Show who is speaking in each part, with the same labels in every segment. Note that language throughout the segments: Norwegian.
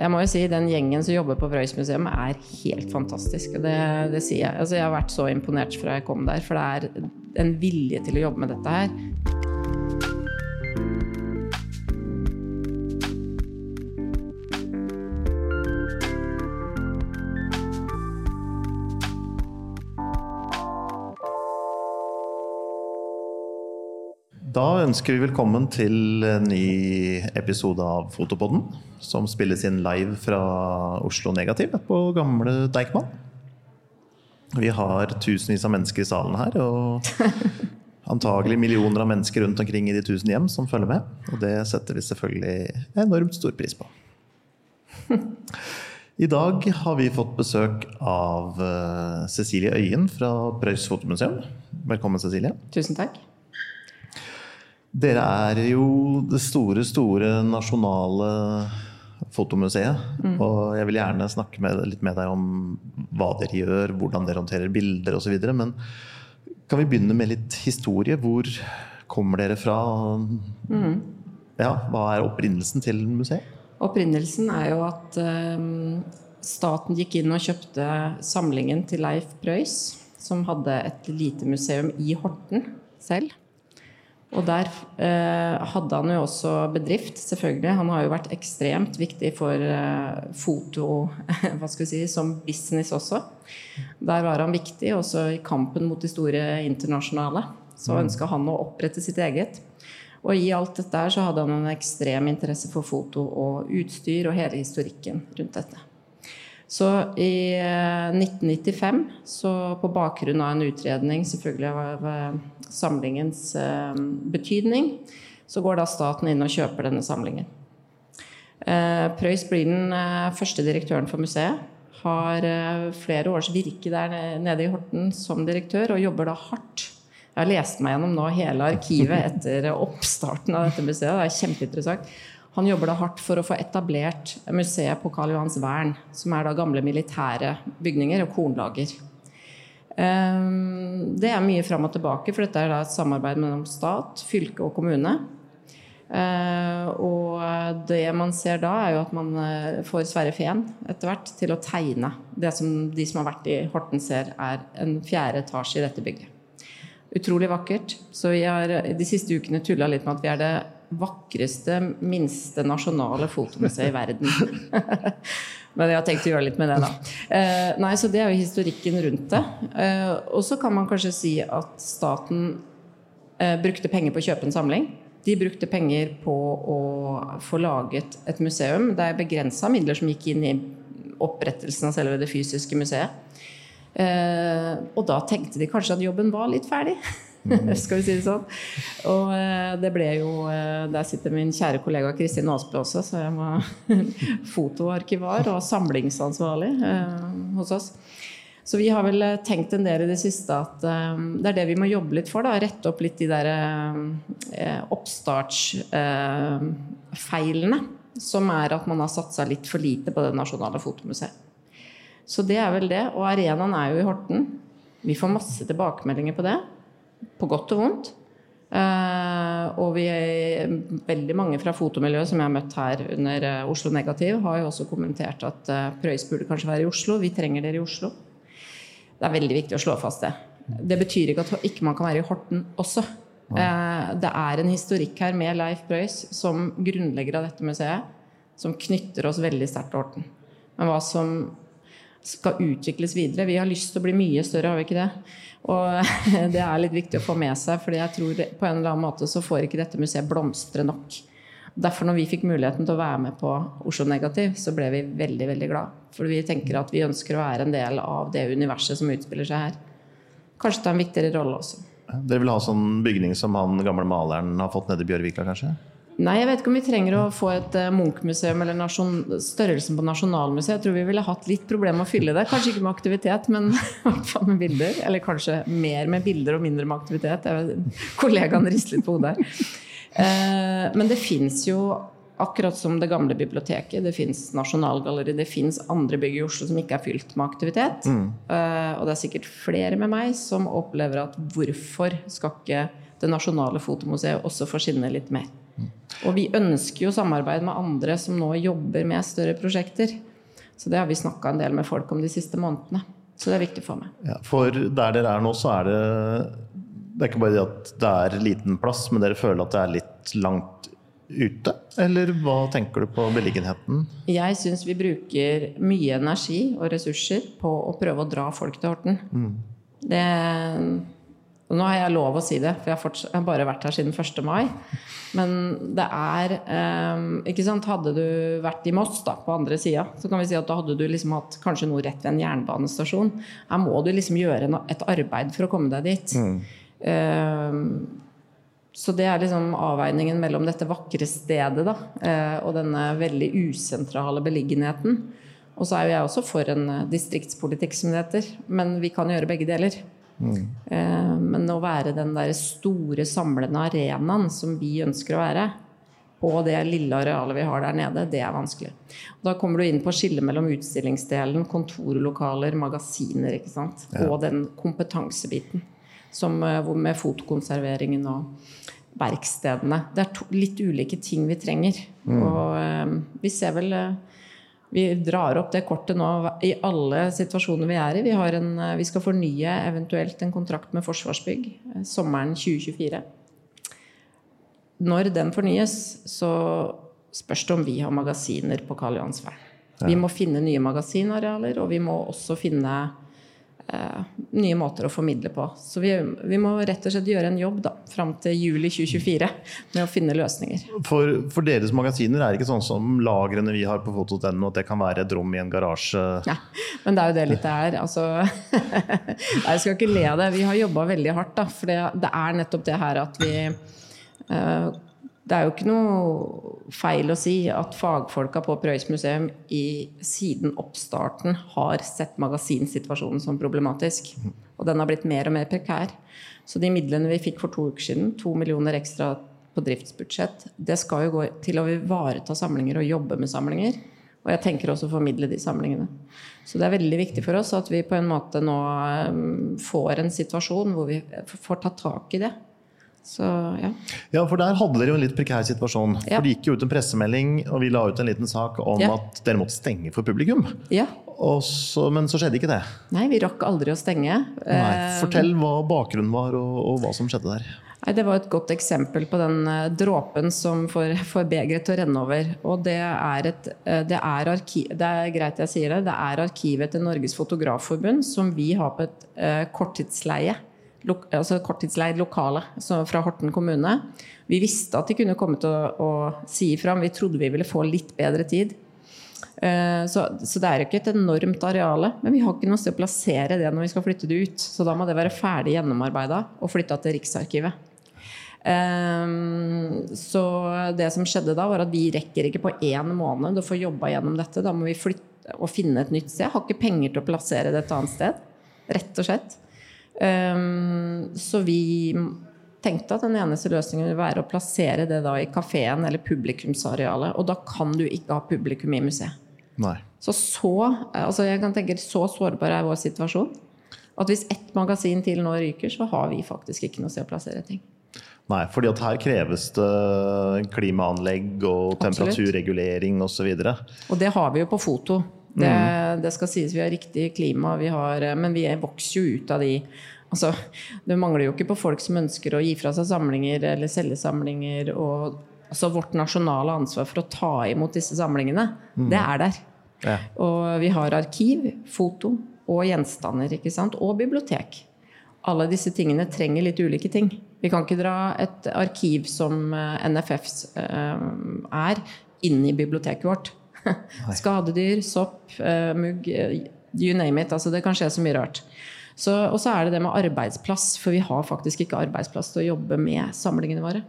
Speaker 1: Jeg må jo si Den gjengen som jobber på Frøys museum, er helt fantastisk. Det, det sier jeg. Altså, jeg har vært så imponert fra jeg kom der, for det er en vilje til å jobbe med dette her.
Speaker 2: Da ønsker vi velkommen til en ny episode av Fotopodden, som spilles inn live fra Oslo Negativ på gamle Deichman. Vi har tusenvis av mennesker i salen her, og antagelig millioner av mennesker rundt omkring i de tusen hjem som følger med. Og det setter vi selvfølgelig enormt stor pris på. I dag har vi fått besøk av eh, Cecilie Øyen fra Preus Fotomuseum. Velkommen, Cecilie.
Speaker 1: Tusen takk.
Speaker 2: Dere er jo det store, store nasjonale fotomuseet. Og jeg vil gjerne snakke med, litt med deg om hva dere gjør, hvordan dere håndterer bilder osv. Men kan vi begynne med litt historie? Hvor kommer dere fra? Ja, hva er opprinnelsen til museet?
Speaker 1: Opprinnelsen er jo at eh, staten gikk inn og kjøpte samlingen til Leif Preus, som hadde et lite museum i Horten selv. Og der eh, hadde han jo også bedrift, selvfølgelig. Han har jo vært ekstremt viktig for eh, foto hva skal vi si, som business også. Der var han viktig, også i kampen mot de store internasjonale. Så ønska han å opprette sitt eget. Og i alt dette så hadde han en ekstrem interesse for foto og utstyr og hele historikken rundt dette. Så i eh, 1995, så på bakgrunn av en utredning selvfølgelig av eh, samlingens eh, betydning, så går da staten inn og kjøper denne samlingen. Eh, Preus blir den eh, første direktøren for museet. Har eh, flere års virke der nede i Horten som direktør, og jobber da hardt. Jeg har lest meg gjennom nå hele arkivet etter oppstarten av dette museet. Det er kjempeinteressant. Han jobber da hardt for å få etablert museet på Karl Johans vern, som er da gamle militære bygninger og kornlager. Ehm, Det er mye fram og tilbake, for dette er da et samarbeid mellom stat, fylke og kommune. Eh, Og det man ser da, er jo at man eh, får Sverre Fehn etter hvert til å tegne det som de som har vært i Horten ser er en fjerde etasje i dette bygget. Utrolig vakkert. Så vi har de siste ukene tulla litt med at vi er det vakreste, minste nasjonale fotomuseet i verden. Men jeg har tenkt å gjøre litt med det, da. Eh, nei, så det er jo historikken rundt det. Eh, og så kan man kanskje si at staten eh, brukte penger på å kjøpe en samling. De brukte penger på å få laget et museum. Det er begrensa midler som gikk inn i opprettelsen av selve det fysiske museet. Eh, og da tenkte de kanskje at jobben var litt ferdig. Skal vi si det sånn. Og eh, det ble jo eh, Der sitter min kjære kollega Kristin Aasbø også, så jeg var fotoarkivar og samlingsansvarlig eh, hos oss. Så vi har vel tenkt en del i det siste at det er det vi må jobbe litt for. da, Rette opp litt de der oppstartsfeilene. som er at man har satsa litt for lite på det nasjonale fotomuseet. Så det er vel det. Og arenaen er jo i Horten. Vi får masse tilbakemeldinger på det. På godt og vondt. Eh, og vi er veldig mange fra fotomiljøet som jeg har møtt her under eh, Oslo Negativ, har jo også kommentert at Prøys burde kanskje være i Oslo. Vi trenger dere i Oslo. Det er veldig viktig å slå fast det. Det betyr ikke at ikke man kan være i Horten også. Eh, det er en historikk her med Leif Prøys som grunnlegger av dette museet, som knytter oss veldig sterkt til Horten. Men hva som skal utvikles videre Vi har lyst til å bli mye større, har vi ikke det? Og det er litt viktig å få med seg, for jeg tror på en eller annen måte så får ikke dette museet blomstre nok. Derfor når vi fikk muligheten til å være med på Oslo Negativ, så ble vi veldig veldig glad. For vi tenker at vi ønsker å være en del av det universet som utspiller seg her. Kanskje ta en viktigere rolle også.
Speaker 2: Dere vil ha sånn bygning som han gamle maleren har fått nede i Bjørvika, kanskje?
Speaker 1: Nei, jeg vet ikke om vi trenger å få et eh, Munch-museum eller nasjon, størrelsen på Nasjonalmuseet. Jeg tror vi ville hatt litt problemer med å fylle det. Kanskje ikke med aktivitet, men med bilder. Eller kanskje mer med bilder og mindre med aktivitet. Jeg vet, kollegaen rister litt på hodet her. Eh, men det fins jo, akkurat som det gamle biblioteket, det fins Nasjonalgalleriet, det fins andre bygg i Oslo som ikke er fylt med aktivitet. Eh, og det er sikkert flere med meg som opplever at hvorfor skal ikke det nasjonale fotomuseet også få skinne litt mer? Og vi ønsker jo samarbeid med andre som nå jobber med større prosjekter. Så det har vi snakka en del med folk om de siste månedene. Så det er viktig for meg.
Speaker 2: Ja, for der dere er nå, så er det Det er ikke bare det at det er liten plass, men dere føler at det er litt langt ute? Eller hva tenker du på beliggenheten?
Speaker 1: Jeg syns vi bruker mye energi og ressurser på å prøve å dra folk til Horten. Mm. Det og nå har jeg lov å si det, for jeg har, jeg har bare vært her siden 1. mai. Men det er um, ikke sant, Hadde du vært i Moss, da, på andre sida, så kan vi si at da hadde du liksom hatt kanskje noe rett ved en jernbanestasjon. Her må du liksom gjøre et arbeid for å komme deg dit. Mm. Um, så det er liksom avveiningen mellom dette vakre stedet da, uh, og denne veldig usentrale beliggenheten. Og så er jo jeg også for en uh, distriktspolitikk, som det heter. Men vi kan gjøre begge deler. Mm. Men å være den der store, samlende arenaen som vi ønsker å være, på det lille arealet vi har der nede, det er vanskelig. Da kommer du inn på skillet mellom utstillingsdelen, kontorlokaler, magasiner ikke sant? Ja. og den kompetansebiten. Som, eh, med fotokonserveringen og verkstedene. Det er to, litt ulike ting vi trenger. Mm. Og um, vi ser vel vi drar opp det kortet nå i alle situasjoner vi er i. Vi, en, eh, vi skal fornye eventuelt en kontrakt med Forsvarsbygg eh, sommeren 2024. Når den fornyes, så spørs det om vi har magasiner på Karl Johans vern. Vi må finne nye magasinarealer, og vi må også finne nye måter å formidle på. Så vi, vi, må rett og slett gjøre en jobb da, fram til juli 2024 med å finne løsninger.
Speaker 2: For, for deres magasiner er det ikke sånn som lagrene vi har på foto.no, at det kan være et rom i en garasje?
Speaker 1: Ja, men det er jo det litt det er. Altså, jeg skal ikke le av det. Vi har jobba veldig hardt, da, for det, det, er nettopp det her at vi uh, det er jo ikke noe feil å si at fagfolka på Prøys museum i, siden oppstarten har sett magasinsituasjonen som problematisk. Og den har blitt mer og mer prekær. Så de midlene vi fikk for to uker siden, to millioner ekstra på driftsbudsjett, det skal jo gå til å ivareta samlinger og jobbe med samlinger. Og jeg tenker også å formidle de samlingene. Så det er veldig viktig for oss at vi på en måte nå um, får en situasjon hvor vi får tatt tak i det. Så, ja.
Speaker 2: ja. for der hadde dere jo en litt prekær situasjon. Ja. For Det gikk jo ut en pressemelding, og vi la ut en liten sak om ja. at dere måtte stenge for publikum.
Speaker 1: Ja.
Speaker 2: Så, men så skjedde ikke det.
Speaker 1: Nei, vi rakk aldri å stenge.
Speaker 2: Nei. Eh, Fortell hva bakgrunnen var, og, og, hva som skjedde der.
Speaker 1: Nei, Det var et godt eksempel på den uh, dråpen som får, får begeret til å renne over. Og det er, et, uh, det, er arkiv, det er greit jeg sier det, det er arkivet til Norges Fotografforbund som vi har på et uh, korttidsleie altså korttidsleid lokale fra Horten kommune. Vi visste at de kunne komme til å, å si ifra, men vi trodde vi ville få litt bedre tid. Eh, så, så, det er jo ikke et enormt areale, men vi har ikke noe sted å plassere det når vi skal flytte det ut. Så da må det være ferdig gjennomarbeida og flytta til Riksarkivet. Um, så det som skjedde da, var at vi rekker ikke på én måned å få jobba gjennom dette. Da må vi flytte og finne et nytt sted. Jeg har ikke penger til å plassere det et annet sted. Rett og slett. Um, så vi tenkte at den eneste løsningen vil være å plassere det da i kafeen eller publikumsarealet. Og da kan du ikke ha publikum i museet.
Speaker 2: Nei.
Speaker 1: Så så, altså jeg kan tenke, så sårbar er vår situasjon at hvis ett magasin til nå ryker, så har vi faktisk ikke noe sted å plassere ting.
Speaker 2: Nei, fordi at her kreves det klimaanlegg og temperaturregulering osv. Og,
Speaker 1: så og det har vi jo på foto. Det, mm. det, skal sies vi har riktig klima, vi har, men vi vokser jo ut av de altså, Det mangler jo ikke på folk som ønsker å gi fra seg samlinger eller selge samlinger. Og, altså, vårt nasjonale ansvar for å ta imot disse samlingene, mm. det er der. Ja. Og vi har arkiv, foto og gjenstander. ikke sant? Og bibliotek. Alle disse tingene trenger litt ulike ting. Vi kan ikke dra et arkiv som NFFs NFF eh, er, inn i biblioteket vårt. Skadedyr, sopp, uh, mugg, uh, you name it. Altså, det kan skje så mye rart. og så er det det med arbeidsplass, for vi har faktisk ikke arbeidsplass til å jobbe med samlingene våre.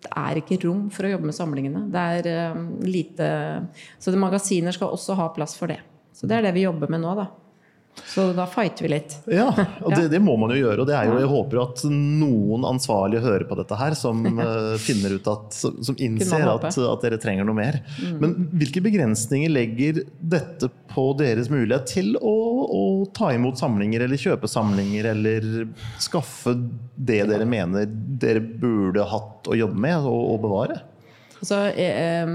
Speaker 1: Det er ikke rom for å jobbe med samlingene. Det er uh, lite Så magasiner skal også ha plass for det. Så det er det vi jobber med nå, da. Så da fighter vi litt.
Speaker 2: Ja, og det, det, må man jo gjøre. Og det er jo, jeg håper at noen ansvarlige hører på dette her, som uh, finner ut at, som innser at, at, dere trenger noe mer. Mm. Men hvilke begrensninger legger dette på deres mulighet til å, å, ta imot samlinger, eller kjøpe samlinger, eller skaffe det dere mener dere burde hatt å jobbe med og, og bevare?
Speaker 1: Altså, eh,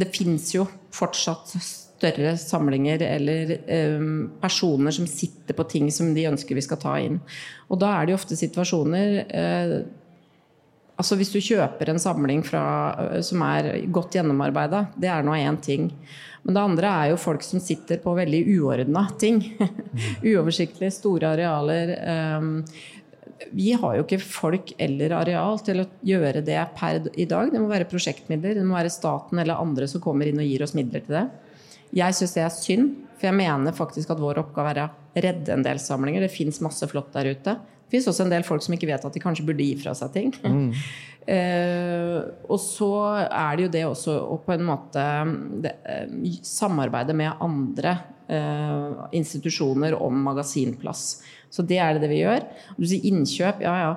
Speaker 1: det fins jo fortsatt større samlinger eller eh, personer som sitter på ting som de ønsker vi skal ta inn. Og da er det jo ofte situasjoner eh, Altså Hvis du kjøper en samling fra, eh, som er godt gjennomarbeida, det er nå én ting. Men det andre er jo folk som sitter på veldig uordna ting. Uoversiktlige, store arealer. Um, vi har jo ikke folk eller areal til å gjøre det per i dag. Det må være prosjektmidler. Det må være staten eller andre som kommer inn og gir oss midler til det. Jeg syns det er synd, for jeg mener faktisk at vår oppgave er å redde en del samlinger. Det fins masse flott der ute. Det fins også en del folk som ikke vet at de kanskje burde gi fra seg ting. Mm. uh, og så er det jo det også å på en måte det, eh, samarbeide med andre uh, institusjoner om magasinplass. Så det er det vi gjør. Du sier innkjøp, ja ja.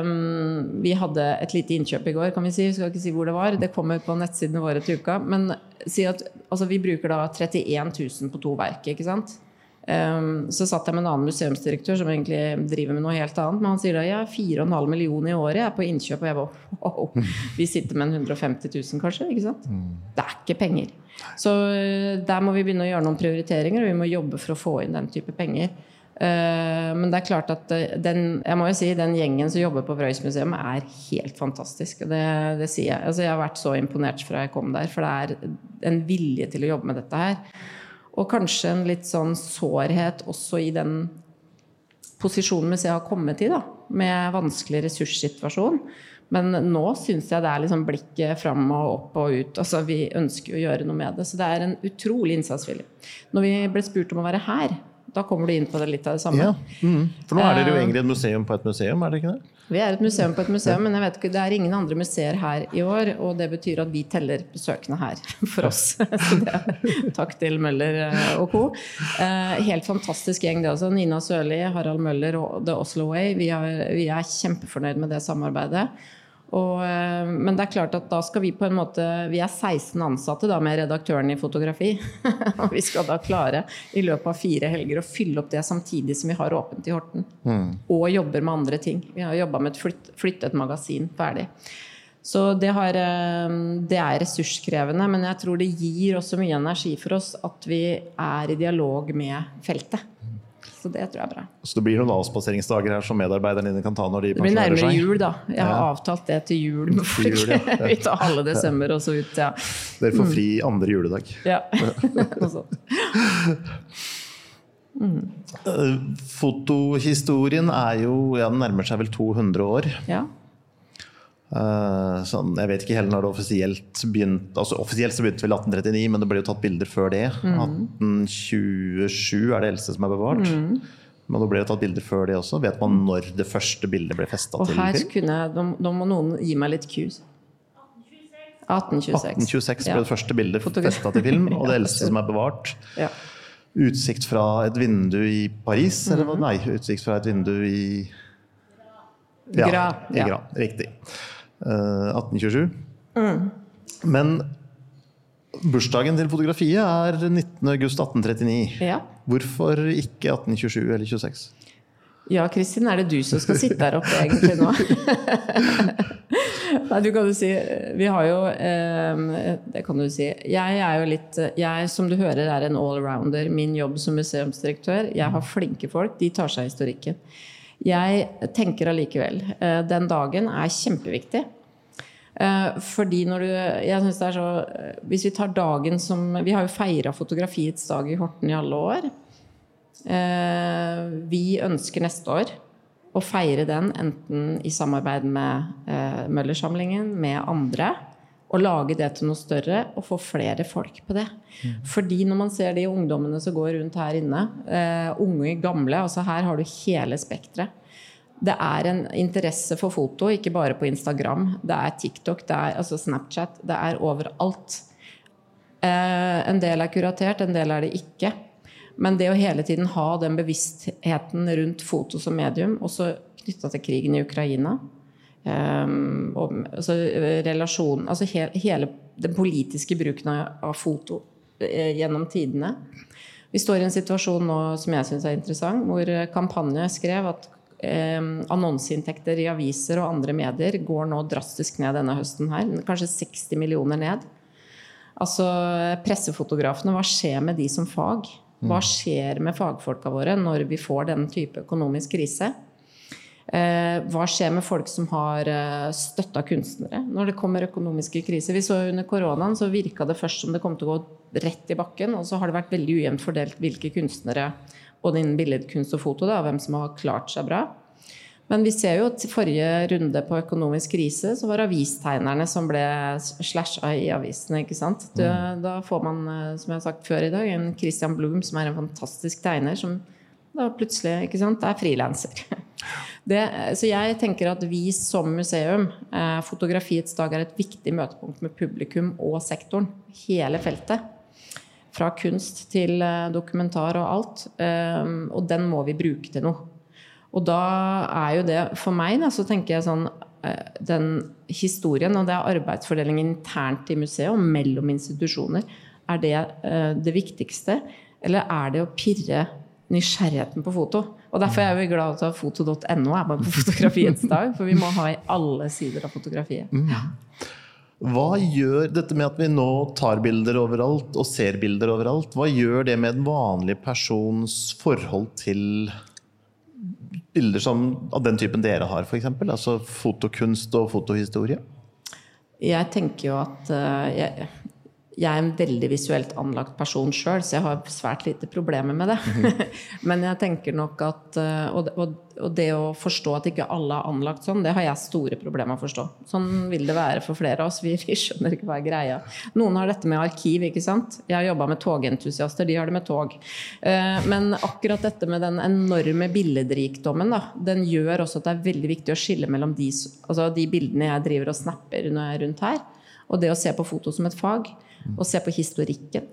Speaker 1: Um, vi hadde et lite innkjøp i går, kan vi si. Vi skal ikke si hvor det var. Det kommer på nettsidene våre til uka. Men si at altså, vi bruker da 31 000 på to verk, ikke sant. Um, så satt jeg med en annen museumsdirektør som egentlig driver med noe helt annet. Men han sier da ja, 4,5 millioner i året er på innkjøp. Og jeg bare wow, vi sitter med en 150 000 kanskje. ikke sant? Mm. Det er ikke penger. Så uh, der må vi begynne å gjøre noen prioriteringer, og vi må jobbe for å få inn den type penger. Eh, men det er klart at eh, den, jeg må jo si, den gjengen som jobber på Frøys museum, er helt fantastisk. Det, det sier jeg. Altså, jeg har vært så imponert fra jeg kom der, for det er en vilje til å jobbe med dette her. Og kanskje en litt sånn sårhet også i den posisjonen museet har kommet i, da, med vanskelig ressurssituasjon. Men nå syns jeg det er liksom blikket fram og opp og ut. Altså, vi ønsker å gjøre noe med det. Så det er en utrolig innsatsvilje. Når vi ble spurt om å være her, da kommer du inn på det litt av det samme. Ja.
Speaker 2: Mm. For nå er dere jo eh, egentlig et museum på et museum, er det ikke det?
Speaker 1: Vi er et museum på et museum, men jeg vet ikke, det er ingen andre museer her i år. Og det betyr at vi teller besøkende her for oss. Så det er, takk til Møller eh, og co. Eh, helt fantastisk gjeng, det også. Nina Sørli, Harald Møller og The Oslo Way. Vi er, vi er kjempefornøyd med det samarbeidet. Og, eh, men det er klart at da skal vi på en måte Vi er 16 ansatte da med redaktøren i fotografi. og vi skal da klare i løpet av fire helger å fylle opp det samtidig som vi har åpent i Horten. Mm. Og jobber med andre ting. Vi har jobba med et flytt, flyttet magasin ferdig. Så det, har, eh, det, er ressurskrevende, men jeg tror det gir også mye energi for oss at vi er i dialog med feltet. Så det tror jeg er bra.
Speaker 2: Så det blir noen avspaseringsdager her som medarbeiderne dine kan ta når de
Speaker 1: pensjonerer seg? Det blir nærmere jul, da. Jeg har ja. avtalt det til jul med folk. Jul, ja. Vi tar halve desember og så ut, ja.
Speaker 2: Dere får fri mm. andre juledag.
Speaker 1: Ja, noe sånt.
Speaker 2: Mm. Fotohistorien er jo ja, den nærmer seg vel 200 år. Ja. Uh, sånn, jeg vet ikke heller når det offisielt begynte altså Offisielt så begynte vel 1839, men det ble jo tatt bilder før det. Mm. 1827 er det eldste som er bevart. Mm. Men det ble tatt bilder før det også. Vet man når det første bildet ble festa til
Speaker 1: film? Kunne, da, må noen gi meg litt cues. 1826.
Speaker 2: 1826 ble ja. det første bildet festa til film, og det eldste som er bevart. Ja. Utsikt fra et vindu i Paris, mm. eller nei, utsikt fra et vindu i ja, Gra. I Gra. Riktig. 1827. Eh, mm. Men bursdagen til fotografiet er 19.8.1839. Ja. Hvorfor ikke 1827 eller 26?
Speaker 1: Ja, Kristin, er det du som skal sitte der oppe egentlig nå? Nei, du kan jo si Vi har jo eh, Det kan du si. Jeg er jo litt Jeg, som du hører, er en allrounder. Min jobb som museumsdirektør. Jeg har flinke folk. De tar seg historikken. Jeg tenker allikevel eh, den dagen er kjempeviktig. Eh, fordi når du jeg syns det er så, eh, Hvis vi tar dagen som Vi har jo feira fotografiets dag i Horten i alle år. Vi ønsker neste år å feire den enten i samarbeid med Møllersamlingen, med andre å lage det til noe større og få flere folk på det. Mm. Fordi når man ser de ungdommene som går rundt her inne, uh, unge, gamle altså Her har du hele spekteret. Det er en interesse for foto, ikke bare på Instagram. Det er TikTok, det er altså Snapchat. Det er overalt. Uh, en del er kuratert, en del er det ikke. Men det å hele tiden ha den bevisstheten rundt foto som medium, også knytta til krigen i Ukraina, Um, og, altså, relasjonen altså he, hele den politiske bruken av, foto eh, gjennom tidene. Vi står i en situasjon nå som jeg syns er interessant, hvor Kampanje skrev at eh, annonseinntekter i aviser og andre medier går nå drastisk ned denne høsten her. Kanskje 60 millioner ned. Altså pressefotografene, hva skjer med de som fag? Hva skjer med fagfolka våre når vi får denne type økonomisk krise? Eh, hva skjer med folk som har eh, støtta kunstnere når det kommer økonomiske kriser? Vi så Under koronaen så virka det først som det kom til å gå rett i bakken. Og så har det vært veldig ujevnt fordelt hvilke kunstnere både innen billedkunst og foto da, hvem som har klart seg bra. Men vi ser jo at forrige runde på økonomisk krise så var avistegnerne som ble slasha i avisene. ikke sant? Da, da får man, eh, som jeg har sagt før i dag, en Christian Blum som er en fantastisk tegner, som da plutselig ikke sant, er frilanser. Så jeg tenker at vi som museum, eh, Fotografiets dag er et viktig møtepunkt med publikum og sektoren. Hele feltet. Fra kunst til eh, dokumentar og alt. Eh, og den må vi bruke til noe. Og da er jo det For meg, da, så tenker jeg sånn eh, Den historien og det er arbeidsfordeling internt i museet og mellom institusjoner, er det eh, det viktigste? Eller er det å pirre nysgjerrigheten på foto? Og derfor er vi glad for at foto.no er med på Fotografiets dag, for vi må ha i alle sider av fotografiet. Ja.
Speaker 2: Hva gjør dette med at vi nå tar bilder overalt og ser bilder overalt, hva gjør det med en vanlig persons forhold til bilder som, av den typen dere har, f.eks.? Altså fotokunst og fotohistorie?
Speaker 1: Jeg tenker jo at jeg, jeg er en veldig visuelt anlagt person sjøl, så jeg har svært lite problemer med det. Mm. Men jeg tenker nok at eh, og, og, og, det å forstå at ikke alle er anlagt sånn, det har jeg store problemer med å forstå. Sånn vil det være for flere av oss. Vi, vi skjønner ikke hva er greia. Noen har dette med arkiv, ikke sant. Jeg har jobba med togentusiaster, de har det med tog. Eh, men akkurat dette med den enorme billedrikdommen, da, den gjør også at det er veldig viktig å skille mellom de, altså de bildene jeg driver og snapper når jeg er rundt her, og det å se på foto som et fag og se på historikken.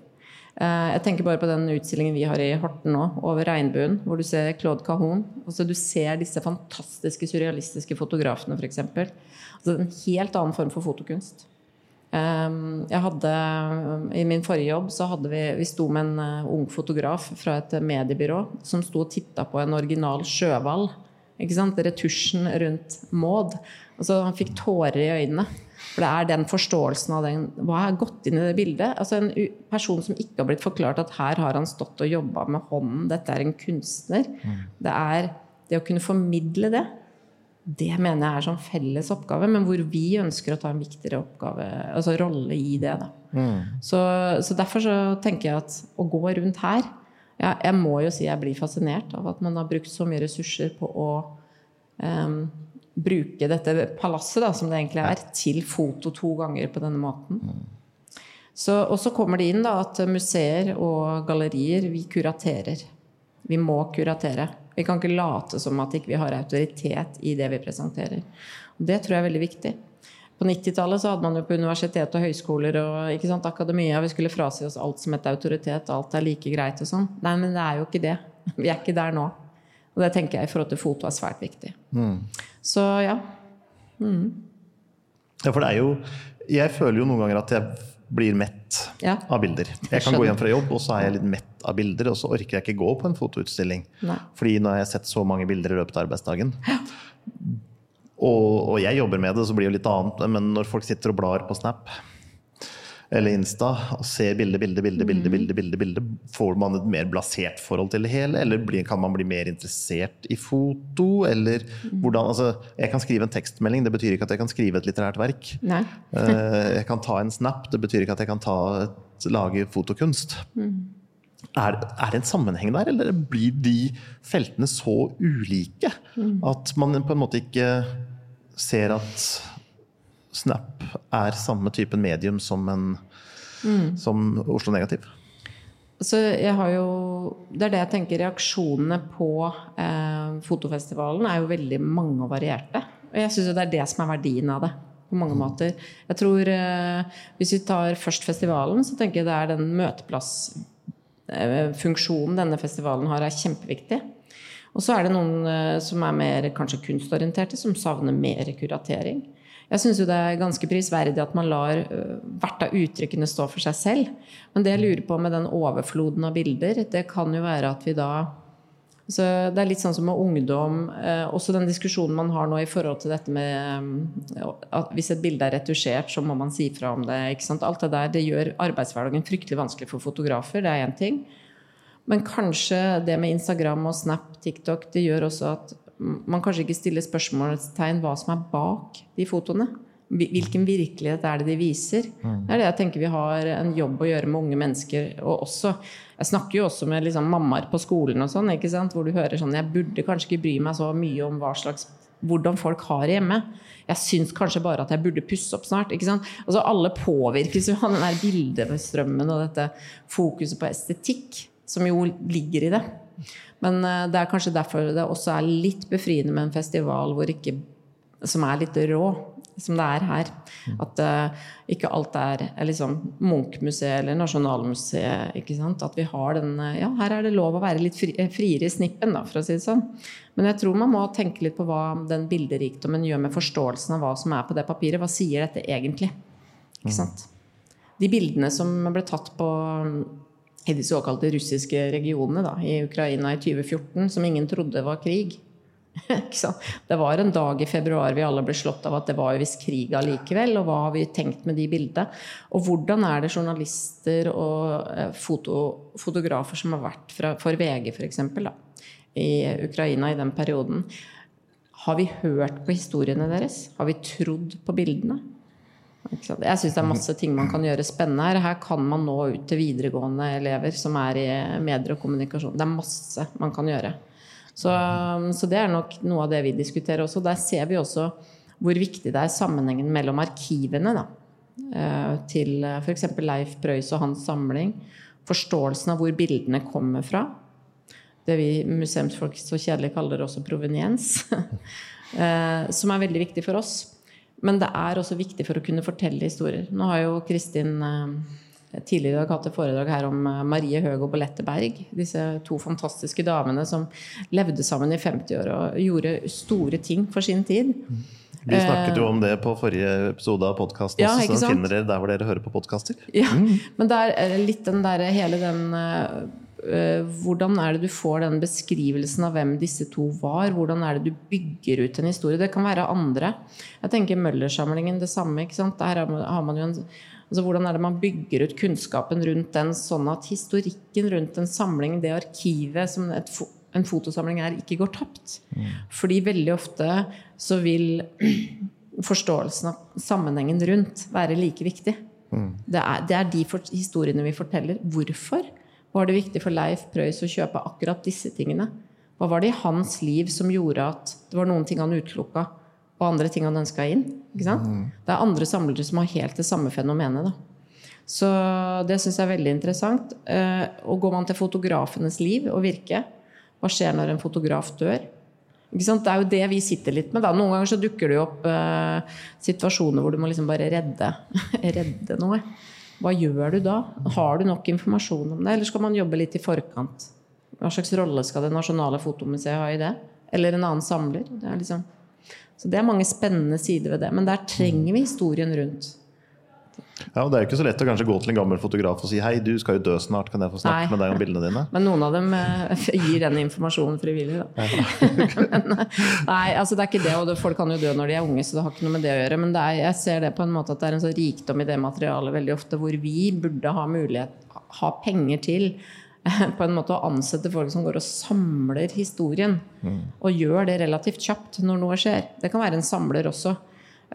Speaker 1: Eh, jeg tenker bare på den utstillingen vi har i Horten nå, over regnbuen, hvor du ser Claude Cahon. Altså, du ser disse fantastiske surrealistiske fotografene, f.eks. Altså, en helt annen form for fotokunst. Ehm, jeg hadde, I min forrige jobb så hadde vi, vi sto med en eh, ung fotograf fra et mediebyrå som sto og titta på en original sjøhval. Retusjen rundt Maud. Altså, han fikk tårer i øynene. For det er den forståelsen av den, hva har gått inn i det bildet. Altså En person som ikke har blitt forklart at her har han stått og jobba med hånden, dette er en kunstner. Mm. Det er det å kunne formidle det. Det mener jeg er sånn felles oppgave, men hvor vi ønsker å ta en viktigere oppgave, altså rolle i det. Mm. Så, så, derfor så tenker jeg at å gå rundt her ja, Jeg må jo si jeg blir fascinert av at man har brukt så mye ressurser på å um, bruke dette palasset, da, som det egentlig er, til foto to ganger på denne måten. Så, og så kommer det inn da, at museer og gallerier, vi kuraterer. Vi må kuratere. Vi kan ikke late som at ikke vi ikke har autoritet i det vi presenterer. Og det tror jeg er veldig viktig. På 90-tallet hadde man jo på universitet og høyskoler og sant, akademia vi skulle frasi oss alt som het autoritet. Alt er like greit og sånn. Nei, men det er jo ikke det. Vi er ikke der nå. Og det tenker jeg i forhold til foto er svært viktig. Mm. Så ja. Mm.
Speaker 2: Ja, for det er jo Jeg føler jo noen ganger at jeg blir mett ja. av bilder. Jeg kan gå hjem fra jobb, og så er jeg litt mett av bilder, og så orker jeg ikke gå på en fotoutstilling. Nei. Fordi nå har jeg sett så mange bilder i løpet av arbeidsdagen. Ja. Og, og, jeg jobber med det, så blir det litt annet. Men når folk sitter og blar på Snap eller Insta og ser bilde, bilde, bilde, bilde, bilde, bilde, bilde, får man et mer blasert forhold til det hele? Eller kan man bli mer interessert i foto? Eller hvordan Altså, jeg kan skrive en tekstmelding, det betyr ikke at jeg kan skrive et litterært verk. Nei. Eh, jeg kan ta en snap, det betyr ikke at jeg kan ta et, lage fotokunst. Mm. Er, er, det en sammenheng der, eller blir de feltene så ulike mm. at man på en måte ikke ser at Snap er samme typen medium som, en, mm. som Oslo Negativ?
Speaker 1: Så jeg har jo, det er det jeg tenker. Reaksjonene på eh, fotofestivalen er jo veldig mange og varierte. Og jeg syns det er det som er verdien av det. På mange mm. måter. Jeg tror eh, Hvis vi tar først festivalen, så tenker jeg det er den møteplassfunksjonen eh, denne festivalen har, er kjempeviktig. Og så er det noen eh, som er mer kanskje kunstorienterte, som savner mer kuratering. Jeg syns det er ganske prisverdig at man lar hvert av uttrykkene stå for seg selv. Men det jeg lurer på med den overfloden av bilder, det kan jo være at vi da Så det er litt sånn som med ungdom. Eh, også den diskusjonen man har nå i forhold til dette med eh, at hvis et bilde er retusjert, så må man si fra om det. ikke sant? Alt det der det gjør arbeidshverdagen fryktelig vanskelig for fotografer. Det er én ting. Men kanskje det med Instagram og Snap, TikTok, det gjør også at man kanskje ikke stiller spørsmålstegn hva som er bak de fotoene. Hvilken virkelighet er det de viser? Mm. Det er det jeg tenker vi har en jobb å gjøre med unge mennesker. Og også, jeg snakker jo også med liksom mammaer på skolen og sånn, hvor du hører sånn Jeg burde kanskje ikke bry meg så mye om hva slags, hvordan folk har det hjemme. Jeg syns kanskje bare at jeg burde pusse opp snart. Altså Alle påvirkes jo av den der bildestrømmen og dette fokuset på estetikk, som jo ligger i det. Men eh, det er kanskje derfor det også er litt befriende med en festival ikke, som er litt rå som det er her. At uh, ikke alt er, er liksom Munch-museet eller Nasjonalmuseet. ikke sant? At vi har den uh, Ja, her er det lov å være litt fri, eh, friere i snippen, da, for å si det sånn. Men jeg tror man må tenke litt på hva den bilderikdommen gjør med forståelsen av hva som er på det papiret. Hva sier dette egentlig? Ikke mm. sant? De bildene som ble tatt på i de såkalte russiske regionene da, i Ukraina i 2014, som ingen trodde var krig, det var en dag i februar vi alle ble slått av at det var jo visst krig allikevel. Og hva har vi tenkt med de bildene? Og hvordan er det journalister og eh, foto, fotografer som har vært fra, for VG f.eks. i Ukraina i den perioden, har vi hørt på historiene deres? Har vi trodd på bildene? Jeg syns det er masse ting man kan gjøre spennende her. Her kan man nå ut til videregående elever som er i medier og kommunikasjon. Det er masse man kan gjøre. Så, så, det er nok noe av det vi diskuterer også. Der ser vi også hvor viktig det er sammenhengen mellom arkivene da, eh, til f.eks. Leif Prøys og hans samling. Forståelsen av hvor bildene kommer fra. Det vi museumsfolk så kjedelig kaller også proveniens. Eh, som er veldig viktig for oss. Men det er også viktig for å kunne fortelle historier. Nå har jo Kristin eh, tidligere i dag hatt et foredrag her om eh, Marie Høeg og Bolette Berg. Disse to fantastiske damene som levde sammen i 50 år og gjorde store ting for sin tid.
Speaker 2: Vi snakket jo om det på forrige episode av podkasten, ja, så finner dere der hvor dere hører på podkaster.
Speaker 1: Ja, mm. men det er litt den der, hele den Hvordan er det du får den beskrivelsen av hvem disse to var? Hvordan er det du bygger ut en historie? Det kan være andre. Jeg tenker Møller-samlingen det samme. Der har man jo en Altså, hvordan er det man bygger ut kunnskapen rundt den, sånn at historikken rundt en samling, det arkivet som et, en fotosamling er, ikke går tapt? Mm. Fordi veldig ofte så vil forståelsen av sammenhengen rundt være like viktig. Mm. Det, er, det, er, de historiene vi forteller. Hvorfor var det viktig for Leif Prøys å kjøpe akkurat disse tingene? Hva var det i hans liv som gjorde at det var noen ting han utelukka? og andre ting han ønska inn. Mm. Det er andre samlere som har helt det samme fenomenet. Da. Så det syns jeg er veldig interessant. Eh, og går man til fotografenes liv og virke, hva skjer når en fotograf dør? Det er jo det vi sitter litt med. Da. Noen ganger så dukker det jo opp eh, situasjoner hvor du må liksom bare redde, redde noe. Hva gjør du da? Har du nok informasjon om det, eller skal man jobbe litt i forkant? Hva slags rolle skal det nasjonale fotomuseet ha i det? Eller en annen samler? Det liksom så det er mange spennende sider ved det. Men der trenger vi historien rundt.
Speaker 2: Ja, og Det er jo ikke så lett å kanskje gå til en gammel fotograf og si hei, du skal jo dø snart, kan jeg få snakke nei. med deg om bildene dine?
Speaker 1: Men noen av dem eh, gir den informasjonen frivillig, da. Men, eh, nei, altså det er ikke det, og folk kan jo dø når de er unge, så det har ikke noe med det å gjøre. Men er, jeg ser det på en måte at det er en sånn rikdom i det materialet veldig ofte, hvor vi burde ha mulighet, ha penger til på en måte å ansette folk som går og samler historien. Mm. Og gjør det relativt kjapt når noe skjer. Det kan være en samler også.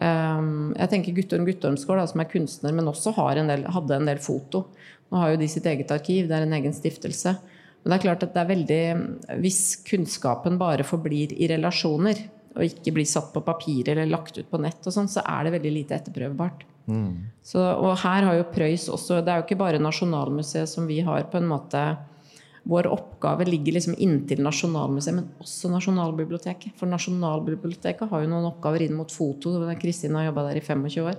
Speaker 1: Um, jeg tenker Guttorm Guttormsgård, som er kunstner, men også en del, hadde en del foto. Nå har jo de sitt eget arkiv, det er en egen stiftelse. Men det er klart at det er veldig Hvis kunnskapen bare forblir i relasjoner, og ikke blir satt på papir eller lagt ut på nett, og sånn, så er det veldig lite etterprøvbart. Mm. Så, og her har jo Prøys også Det er jo ikke bare Nasjonalmuseet som vi har på en måte Vår oppgave ligger liksom inntil Nasjonalmuseet, men også Nasjonalbiblioteket. For Nasjonalbiblioteket har jo noen oppgaver inn mot foto. Kristin har jobba der i 25 år.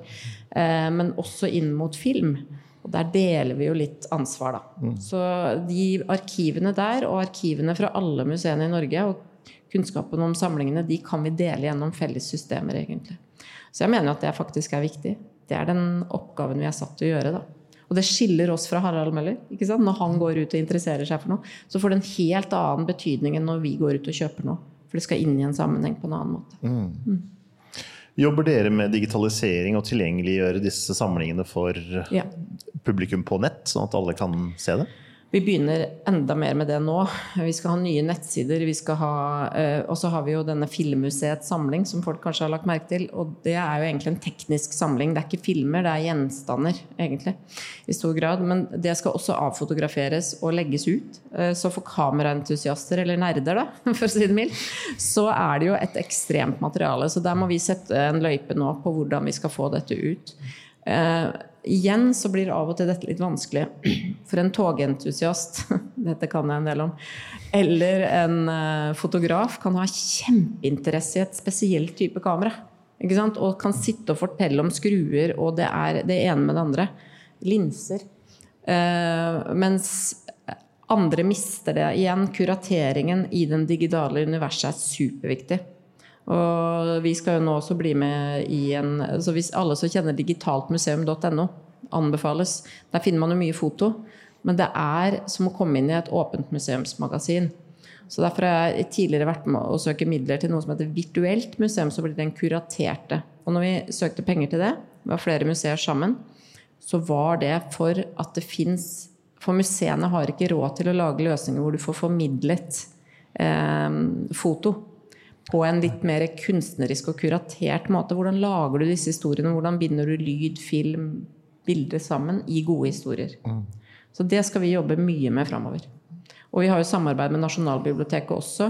Speaker 1: Eh, men også inn mot film. Og der deler vi jo litt ansvar, da. Mm. Så de arkivene der, og arkivene fra alle museene i Norge, og kunnskapen om samlingene, de kan vi dele gjennom felles systemer, egentlig. Så jeg mener at det faktisk er viktig. Det er den oppgaven vi er satt til å gjøre. da. Og det skiller oss fra Harald Møller. ikke sant? Når han går ut og interesserer seg for noe, så får det en helt annen betydning enn når vi går ut og kjøper noe. For det skal inn i en sammenheng på en annen måte. Mm.
Speaker 2: Jobber dere med digitalisering og tilgjengeliggjøre disse samlingene for ja. publikum på nett, sånn at alle kan se det?
Speaker 1: Vi begynner enda mer med det nå. Vi skal ha nye nettsider. Vi skal ha, eh, og så har vi jo denne Filmmuseets samling, som folk kanskje har lagt merke til. Og det er jo egentlig en teknisk samling. Det er ikke filmer, det er gjenstander, egentlig. I stor grad. Men det skal også avfotograferes og legges ut. Eh, så for kameraentusiaster, eller nerder, da, for å si det mildt, så er det jo et ekstremt materiale. Så der må vi sette en løype nå på hvordan vi skal få dette ut. Igjen så blir av og til dette litt vanskelig. For en togentusiast, dette kan jeg en del om, eller en uh, fotograf kan ha kjempeinteresse i et spesielt type kamera. Og kan sitte og fortelle om skruer, og det er det ene med det andre. Linser. Uh, mens andre mister det. Igjen, kurateringen i den digitale universet er superviktig. Og vi skal jo nå også bli med i en så Hvis alle som kjenner digitaltmuseum.no, anbefales. Der finner man jo mye foto. Men det er som å komme inn i et åpent museumsmagasin. Så Derfor har jeg tidligere vært med å søke midler til noe som heter Virtuelt museum. Så blir den kuraterte. Og når vi søkte penger til det, vi var flere museer sammen, så var det for at det fins For museene har ikke råd til å lage løsninger hvor du får formidlet eh, foto på en litt mer kunstnerisk og kuratert måte. Hvordan lager du disse historiene? Hvordan binder du lyd, film, bilder sammen i gode historier? Mm. Så det skal vi jobbe mye med framover. Og vi har jo samarbeid med Nasjonalbiblioteket også.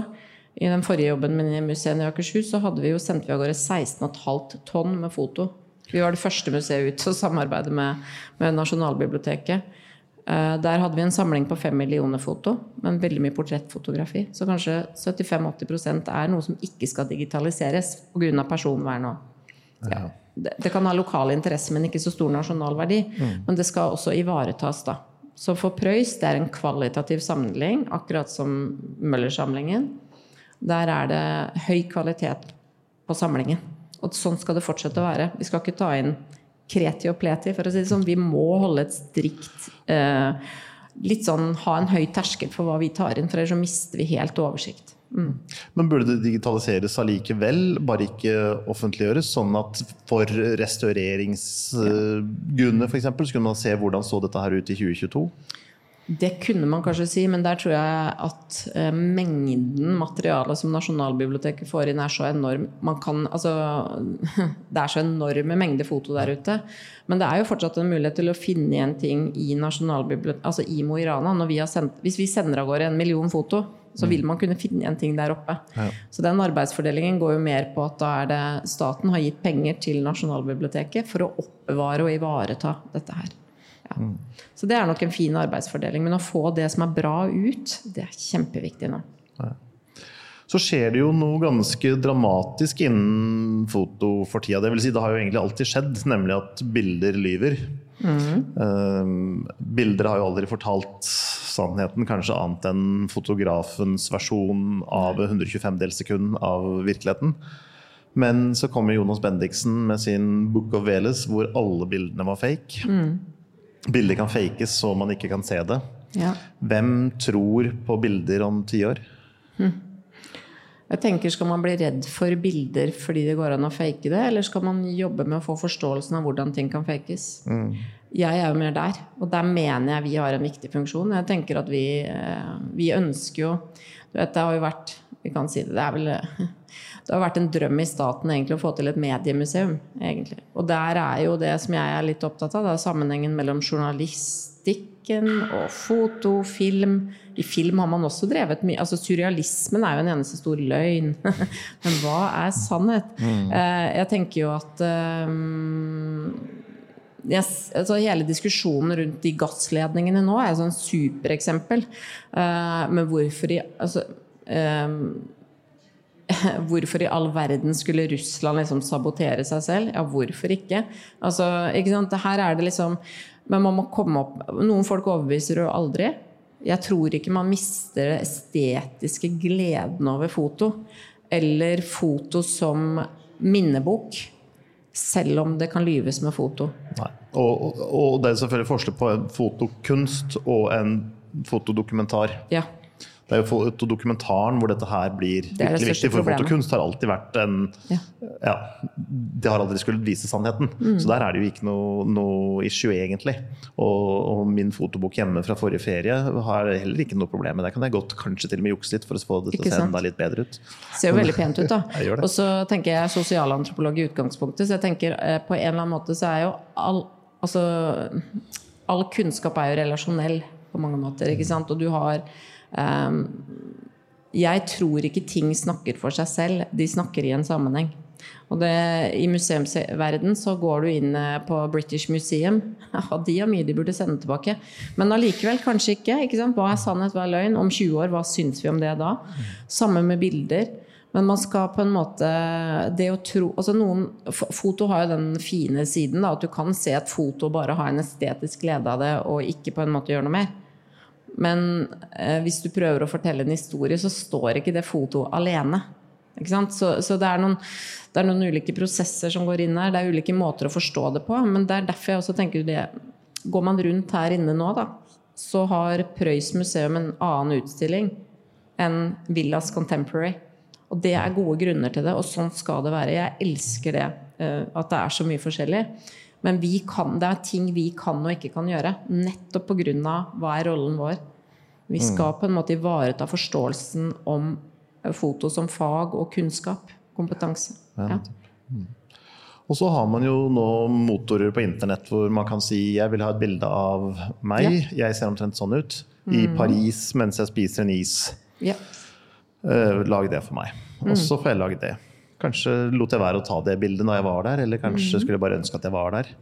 Speaker 1: I den forrige jobben med museet i Akershus så hadde vi jo sendt vi av gårde 16,5 tonn med foto. Vi var det første museet ut til å samarbeide med, med Nasjonalbiblioteket. Eh, der hadde vi en samling på fem millioner foto, men veldig mye portrettfotografi. Så kanskje 75-80% er noe som ikke skal digitaliseres pga. personvern. Ja. Det, det, kan ha lokal interesse, men ikke så stor nasjonal verdi. Mm. Men det skal også ivaretas, da. Så for Prøys det er en kvalitativ samling, akkurat som Møller-samlingen. Der er det høy kvalitet på samlingen. Og sånn skal det fortsette å være. Vi skal ikke ta inn kreti og pleti, for å si det sånn. Vi må holde et strikt eh, Litt sånn ha en høy terskel for hva vi tar inn, for ellers så mister vi helt oversikt. Mm.
Speaker 2: Men burde det digitaliseres allikevel, bare ikke offentliggjøres? Sånn at for restaureringsgrunner f.eks. så kunne man se hvordan så dette her ut i 2022?
Speaker 1: Det kunne man kanskje si, men der tror jeg at eh, mengden materiale som Nasjonalbiblioteket får inn, er så enorm. Kan, altså, det er så enorme mengder foto der ute. Men det er jo fortsatt en mulighet til å finne igjen ting i altså i Mo i Rana. Vi sendt, hvis vi sender av gårde en million foto, så vil man kunne finne igjen ting der oppe. Ja. Så den arbeidsfordelingen går jo mer på at da er det staten har gitt penger til Nasjonalbiblioteket for å oppbevare og ivareta dette her. Ja. Så det er nok en fin arbeidsfordeling. Men å få det som er bra ut, det er kjempeviktig nå.
Speaker 2: Så skjer det jo noe ganske dramatisk innen foto for tida. Det, vil si, det har jo egentlig alltid skjedd, nemlig at bilder lyver. Mm. Uh, bilder har jo aldri fortalt sannheten, kanskje annet enn fotografens versjon av 125 delsekund av virkeligheten. Men så kommer Jonas Bendiksen med sin Book of Veles, hvor alle bildene var fake. Mm. Bilder kan fakes så man ikke kan se det. Ja. Hvem tror på bilder om ti år? Hm.
Speaker 1: Jeg tenker, Skal man bli redd for bilder fordi det går an å fake det, eller skal man jobbe med å få forståelsen av hvordan ting kan fakes? Mm. Jeg er jo mer der, og der mener jeg vi har en viktig funksjon. Jeg tenker at vi, eh, vi ønsker jo du vet, Det har jo vært Vi kan si det, det er vel det har vært en drøm i staten egentlig å få til et mediemuseum. egentlig. Og der er jo det som jeg er litt opptatt av, det er sammenhengen mellom journalistikken og foto, film. I film har man også drevet mye altså Surrealismen er jo en eneste stor løgn. Men hva er sannhet? Mm. Eh, jeg tenker jo at um, Yes, altså hele diskusjonen rundt de gassledningene nå er et sånn supereksempel. Uh, men hvorfor i altså, um, Hvorfor i all verden skulle Russland liksom sabotere seg selv? Ja, hvorfor ikke? Altså, ikke sant? Her er det liksom Men man må komme opp Noen folk overbeviser jo aldri. Jeg tror ikke man mister det estetiske gleden over foto. Eller foto som minnebok. Selv om det kan lyves med foto.
Speaker 2: Nei. Og, og, og det er selvfølgelig forskjell på en fotokunst og en fotodokumentar.
Speaker 1: Ja.
Speaker 2: Det er jo fotodokumentaren hvor dette her blir
Speaker 1: Det
Speaker 2: virkelig viktig. For
Speaker 1: problemet.
Speaker 2: fotokunst har alltid vært en
Speaker 1: Ja.
Speaker 2: ja, Det har aldri skulle vise sannheten.
Speaker 1: Mm.
Speaker 2: Så der er det jo ikke noe, noe issue, egentlig. Og, og min fotobok hjemme fra forrige ferie har heller ikke noe problem med det. kan jeg godt kanskje til og med jukse litt for å få det til å se enda litt bedre ut.
Speaker 1: Ser jo veldig pent ut, da.
Speaker 2: Det.
Speaker 1: Og så tenker jeg sosialantropolog i utgangspunktet, så jeg tenker eh, på en eller annen måte så er jo all Altså all kunnskap er jo relasjonell på mange måter, ikke sant. Og du har Jeg tror ikke ting snakker for seg selv, de snakker i en sammenheng. Og det, I museumsverden så går du inn eh, på British Museum. Ja, de har mye de burde sende tilbake. Men allikevel kanskje ikke. ikke? Hva er sannhet, hva er løgn? Om 20 år, hva syns vi om det da? Samme med bilder. Men man skal på en måte det å tro, altså noen, Foto har jo den fine siden da, at du kan se et foto og bare ha en estetisk glede av det, og ikke på en måte gjøre noe mer. Men eh, hvis du prøver å fortelle en historie, så står ikke det fotoet alene. Så, så det, er noen, det er noen ulike prosesser som går inn her. Det er ulike måter å forstå det på. Men det er derfor jeg også tenker det Går man rundt her inne nå, da, så har Prøys museum en annen utstilling enn Villas Contemporary. Og det er gode grunner til det, og sånn skal det være. Jeg elsker det, eh, at det er så mye forskjellig. Men vi kan, det er ting vi kan og ikke kan gjøre. Nettopp pga. hva er rollen vår. Vi skal på en måte ivareta forståelsen om eh, foto som fag og kunnskap. Kompetanse. Ja.
Speaker 2: Og så har man jo nå motorer på internett hvor man kan si jeg vil ha et bilde av meg, jeg ser omtrent sånn ut, i
Speaker 1: Mm.
Speaker 2: Paris mens jeg spiser en is.
Speaker 1: Ja.
Speaker 2: Uh, lag det for meg.
Speaker 1: Mm.
Speaker 2: Og så får jeg lage det. Kanskje lot jeg være å ta det bildet når jeg var der, eller
Speaker 1: Mm.
Speaker 2: kanskje skulle jeg bare ønske at jeg var der.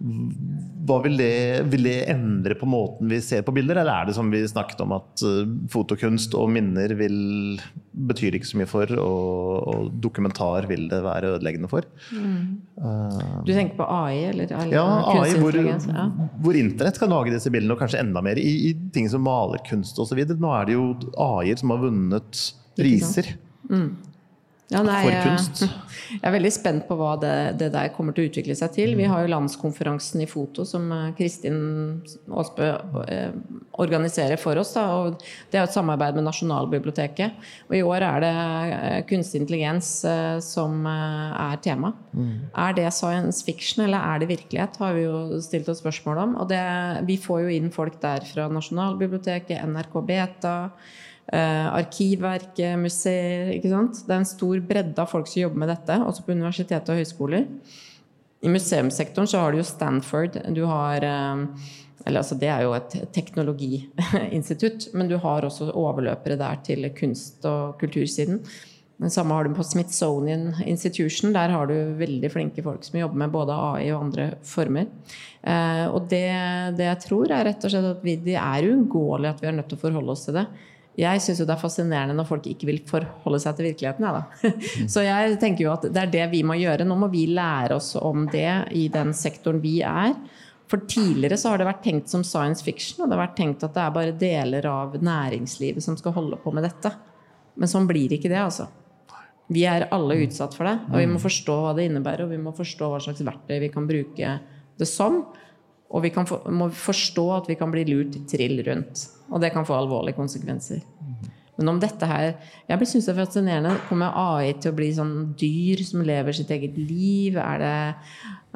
Speaker 2: Vil det, vil det endre på måten vi ser på bilder, eller er det som vi snakket om at eh, fotokunst og minner vil, betyr ikke så mye for, og, og dokumentar vil det være ødeleggende for?
Speaker 1: Du tenker på AI, eller? eller
Speaker 2: Ja, AI, hvor.
Speaker 1: Ja.
Speaker 2: hvor internett kan lage disse bildene, og kanskje enda mer i, i ting som malerkunst osv. Nå er det jo AI-er som har vunnet priser
Speaker 1: Ja, nei,
Speaker 2: for kunst.
Speaker 1: Jeg er veldig spent på hva det, det der kommer til å utvikle seg til. Vi har jo landskonferansen i foto som eh, Kristin Aasbø eh, organiserer for oss. Da, og det er et samarbeid med Nasjonalbiblioteket. Og i år er det eh, kunstig intelligens som er tema. Er det science fiction eller er det virkelighet, har vi jo stilt oss spørsmål om. Og det, vi får jo inn folk der fra Nasjonalbiblioteket, NRK Beta. Eh, Arkivverket, museer ikke sant? Det er en stor bredde av folk som jobber med dette, også på universiteter og høyskoler. I museumssektoren så har du jo Stanford. Du har eh, eller altså Det er jo et teknologiinstitutt, men du har også overløpere der til kunst- og kultursiden. Det samme har du på Smithsonian Institution. Der har du veldig flinke folk som jobber med både AI og andre former. Eh, og det, det jeg tror, er rett og slett at vi, det er uunngåelig at vi er nødt til å forholde oss til det. Jeg syns det er fascinerende når folk ikke vil forholde seg til virkeligheten. Ja. Så jeg tenker jo at det er det vi må gjøre. Nå må vi lære oss om det i den sektoren vi er. For tidligere så har det vært tenkt som science fiction, og det har vært tenkt at det er bare deler av næringslivet som skal holde på med dette. Men sånn blir ikke det, altså. Vi er alle utsatt for det, og vi må forstå hva det innebærer, og vi må forstå hva slags verktøy vi kan bruke det som. Og vi for, må forstå at vi kan bli lurt trill rundt. Og det kan få alvorlige konsekvenser. Men om dette her Jeg syns det er fascinerende. Kommer AI til å bli sånn dyr som lever sitt eget liv? Er det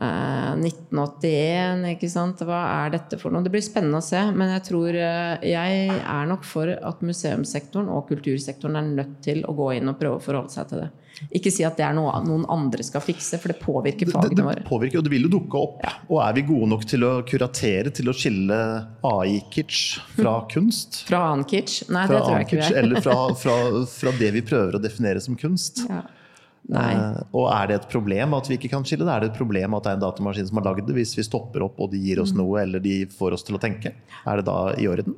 Speaker 1: eh, 1981? Ikke sant? Hva er dette for noe? Det blir spennende å se. Men jeg tror eh, jeg er nok for at museumssektoren og kultursektoren er nødt til å gå inn og prøve å forholde seg til det. Ikke si at det er noe noen andre skal fikse, for det påvirker
Speaker 2: Det,
Speaker 1: fagene
Speaker 2: det
Speaker 1: våre.
Speaker 2: påvirker, og det vil jo dukke opp. Og er vi gode nok til å kuratere, til å skille AI-kitsch fra kunst?
Speaker 1: Fra annen kitsch? Nei,
Speaker 2: Fra
Speaker 1: det tror jeg ikke vi er.
Speaker 2: eller fra, fra, fra det vi prøver å definere som kunst?
Speaker 1: Ja. Nei.
Speaker 2: Eh, og er det et problem at vi ikke kan skille det? Er det et problem at det er en datamaskin som har lagd det, hvis vi stopper opp og de gir oss
Speaker 1: Mm.
Speaker 2: noe, eller de får oss til å tenke? Er det da i orden?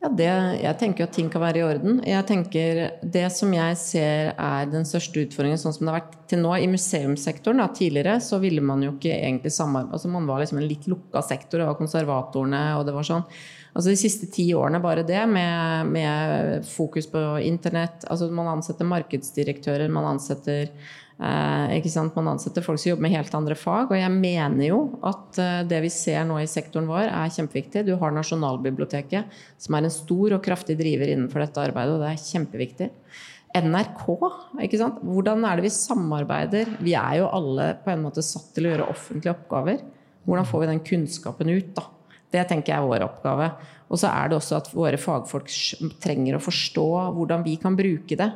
Speaker 1: Ja, det, jeg tenker jo at ting kan være i orden. Jeg tenker Det som jeg ser er den største utfordringen, sånn som det har vært til nå i museumssektoren da, Tidligere så ville man jo ikke egentlig samarbeide altså Man var liksom en litt lukka sektor. Det var konservatorene og det var sånn. Altså De siste ti årene bare det, med, med fokus på internett. altså Man ansetter markedsdirektører, man ansetter Eh? Man ansetter folk som jobber med helt andre fag. Og jeg mener jo at eh, det vi ser nå i sektoren vår, er kjempeviktig. Du har Nasjonalbiblioteket, som er en stor og kraftig driver innenfor dette arbeidet, og det er kjempeviktig. NRK, ikke sant? hvordan er det vi samarbeider? Vi er jo alle på en måte satt til å gjøre offentlige oppgaver. Hvordan får vi den kunnskapen ut, da? Det tenker jeg er vår oppgave. Og så er det også at våre fagfolk trenger å forstå hvordan vi kan bruke det.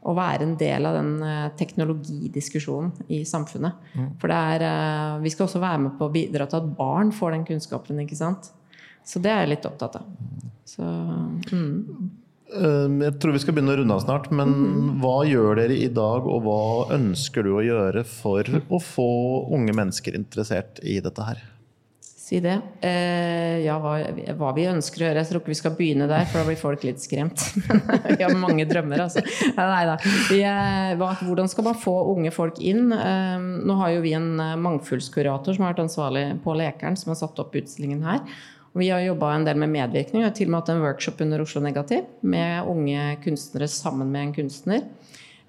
Speaker 1: Og være en del av den eh, teknologidiskusjonen i samfunnet. Mm. For er, eh, vi skal også være med på å bidra til at barn får den kunnskapen. ikke sant? Så det er jeg litt opptatt av. Så, mm.
Speaker 2: Ehm, jeg tror vi skal begynne å runde av snart, men mm. hva gjør dere i dag, og hva ønsker du å gjøre for å få unge mennesker interessert i dette her?
Speaker 1: Si det. Eh, ja, hva, hva, vi ønsker å gjøre. Jeg tror ikke vi skal begynne der, for da blir folk litt skremt. vi har mange drømmer, altså. Nei da. hvordan skal man få unge folk inn? Eh, nå har jo vi en mangfoldskurator som har vært ansvarlig på Lekeren, som har satt opp utstillingen her. Vi har jobba en del med medvirkning. Vi har til og med hatt en workshop under Oslo Negativ med unge kunstnere sammen med en kunstner.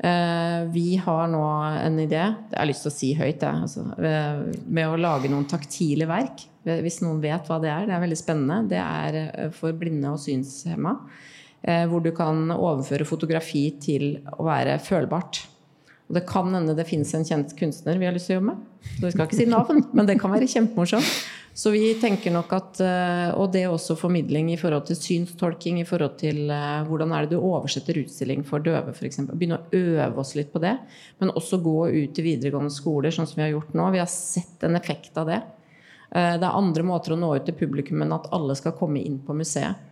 Speaker 1: Eh, vi har nå en idé, det har lyst til å si høyt, det, altså, med å lage noen taktile verk. Hvis noen vet hva det er. Det er veldig spennende. Det er eh, for blinde og synshemma. Eh, hvor du kan overføre fotografi til å være følbart. Og det kan hende det finnes en kjent kunstner vi har lyst til å jobbe med. Så vi skal ikke si navn, men det kan være kjempemorsomt. Så vi tenker nok at eh, Og det er også formidling i forhold til synstolking, i forhold til eh, hvordan er det du oversetter utstilling for døve, f.eks. Begynne å øve oss litt på det. Men også gå ut til videregående skoler, sånn som vi har gjort nå. Vi har sett en effekt av det. Eh, det er andre måter å nå ut til publikum enn at alle skal komme inn på museet.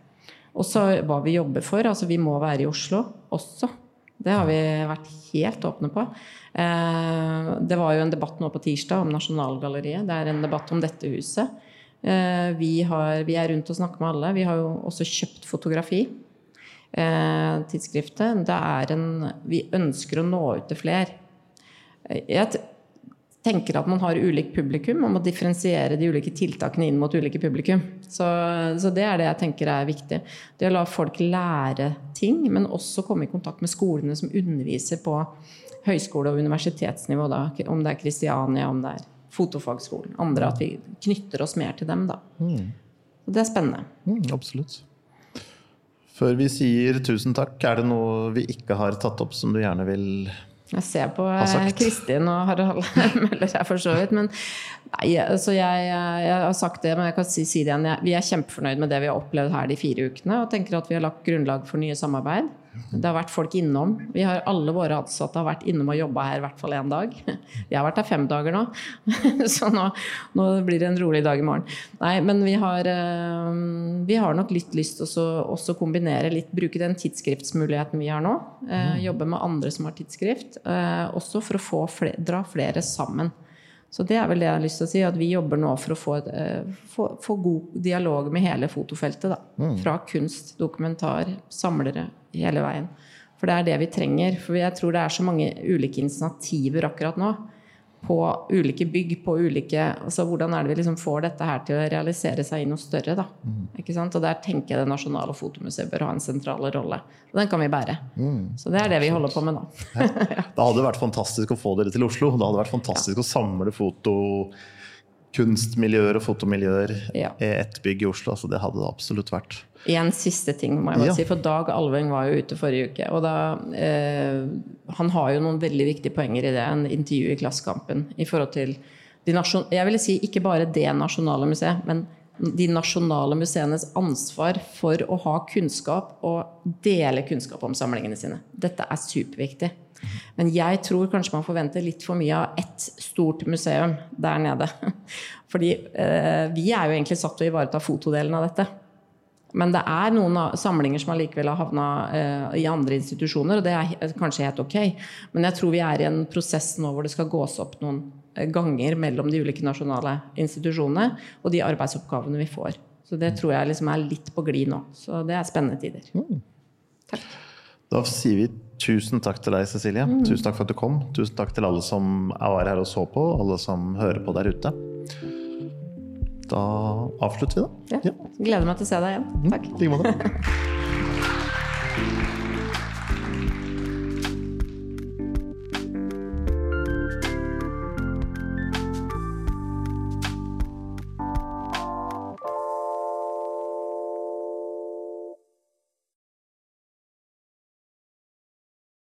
Speaker 1: Og så hva vi jobber for. Altså vi må være i Oslo også. Det har vi vært helt åpne på. Eh, det var jo en debatt nå på tirsdag om Nasjonalgalleriet. Det er en debatt om dette huset. Eh, vi, har, vi er rundt og snakker med alle. Vi har jo også kjøpt fotografi. Tidsskriftet. Det er en Vi ønsker å nå ut til flere. Jeg tenker at man har ulikt publikum og må differensiere de ulike tiltakene inn mot ulike publikum. Så, så, det er det jeg tenker er viktig. Det å la folk lære ting, men også komme i kontakt med skolene som underviser på høyskole- og universitetsnivå. Da. Om det er Kristiania, om det er Fotofagskolen. Andre. At vi knytter oss mer til dem. Da. Mm. Det er spennende.
Speaker 2: Mm, absolutt. Før vi sier tusen takk, er det noe vi ikke har tatt opp som du gjerne vil
Speaker 1: jeg ser på eh, Kristin og Harald Møller her, for så vidt. Men nei, altså jeg, jeg, har sagt det, men jeg kan si, si det igjen. Vi er kjempefornøyd med det vi har opplevd her de fire ukene, og tenker at vi har lagt grunnlag for nye samarbeid. Det har vært folk innom. Vi har Alle våre ansatte har vært innom og jobba her i hvert fall én dag. Jeg har vært her fem dager nå, så nå, nå, blir det en rolig dag i morgen. Nei, men vi har, eh, vi har nok litt lyst til å kombinere litt, bruke den tidsskriftsmuligheten vi har nå. Eh, mm. Jobbe med andre som har tidsskrift. Eh, også for å få flere, dra flere sammen. Så det er vel det jeg har lyst til å si, at vi jobber nå for å få, få, få god dialog med hele fotofeltet. Da. Mm. Fra kunst, dokumentar, samlere, hele veien. For det er det vi trenger. For jeg tror det er så mange ulike initiativer akkurat nå. På ulike bygg, på ulike altså Hvordan er det vi liksom får dette her til å realisere seg i noe større? da, mm. ikke sant? Og der tenker jeg det nasjonale fotomuseet bør ha en sentral rolle. Og den kan vi bære. Mm. Så det er det vi holder på med nå.
Speaker 2: ja. Det hadde vært fantastisk å få dere til Oslo. Det hadde vært fantastisk ja. å samle foto kunstmiljøer og fotomiljøer ja. i ett bygg i Oslo. Altså det hadde det absolutt vært.
Speaker 1: En siste ting, må jeg bare ja. si. For Dag Alveng var jo ute forrige uke. Og da, eh, han har jo noen veldig viktige poenger i det. En intervju i Klassekampen i forhold til de nasjon, Jeg ville si ikke bare det nasjonale museet, men de nasjonale museenes ansvar for å ha kunnskap og dele kunnskap om samlingene sine. Dette er superviktig. Men jeg tror kanskje man forventer litt for mye av ett stort museum der nede. Fordi eh, vi er jo egentlig satt til å ivareta fotodelen av dette. Men det er noen samlinger som allikevel har havna uh, i andre institusjoner, og det er kanskje helt ok. Men jeg tror vi er i en prosess nå hvor det skal gås opp noen eh, ganger mellom de ulike nasjonale institusjonene og de arbeidsoppgavene vi får. Så det tror jeg liksom er litt på glid nå. Så det er spennende tider. Mm.
Speaker 2: Takk. Da sier vi tusen takk til deg, Cecilie. Mm. Tusen takk for at du kom. Tusen takk til alle som var her og så på, alle som hører på der ute. Da avslutter vi, da.
Speaker 1: Ja. Gleder meg til å se deg igjen. Mm. Takk. I like måte.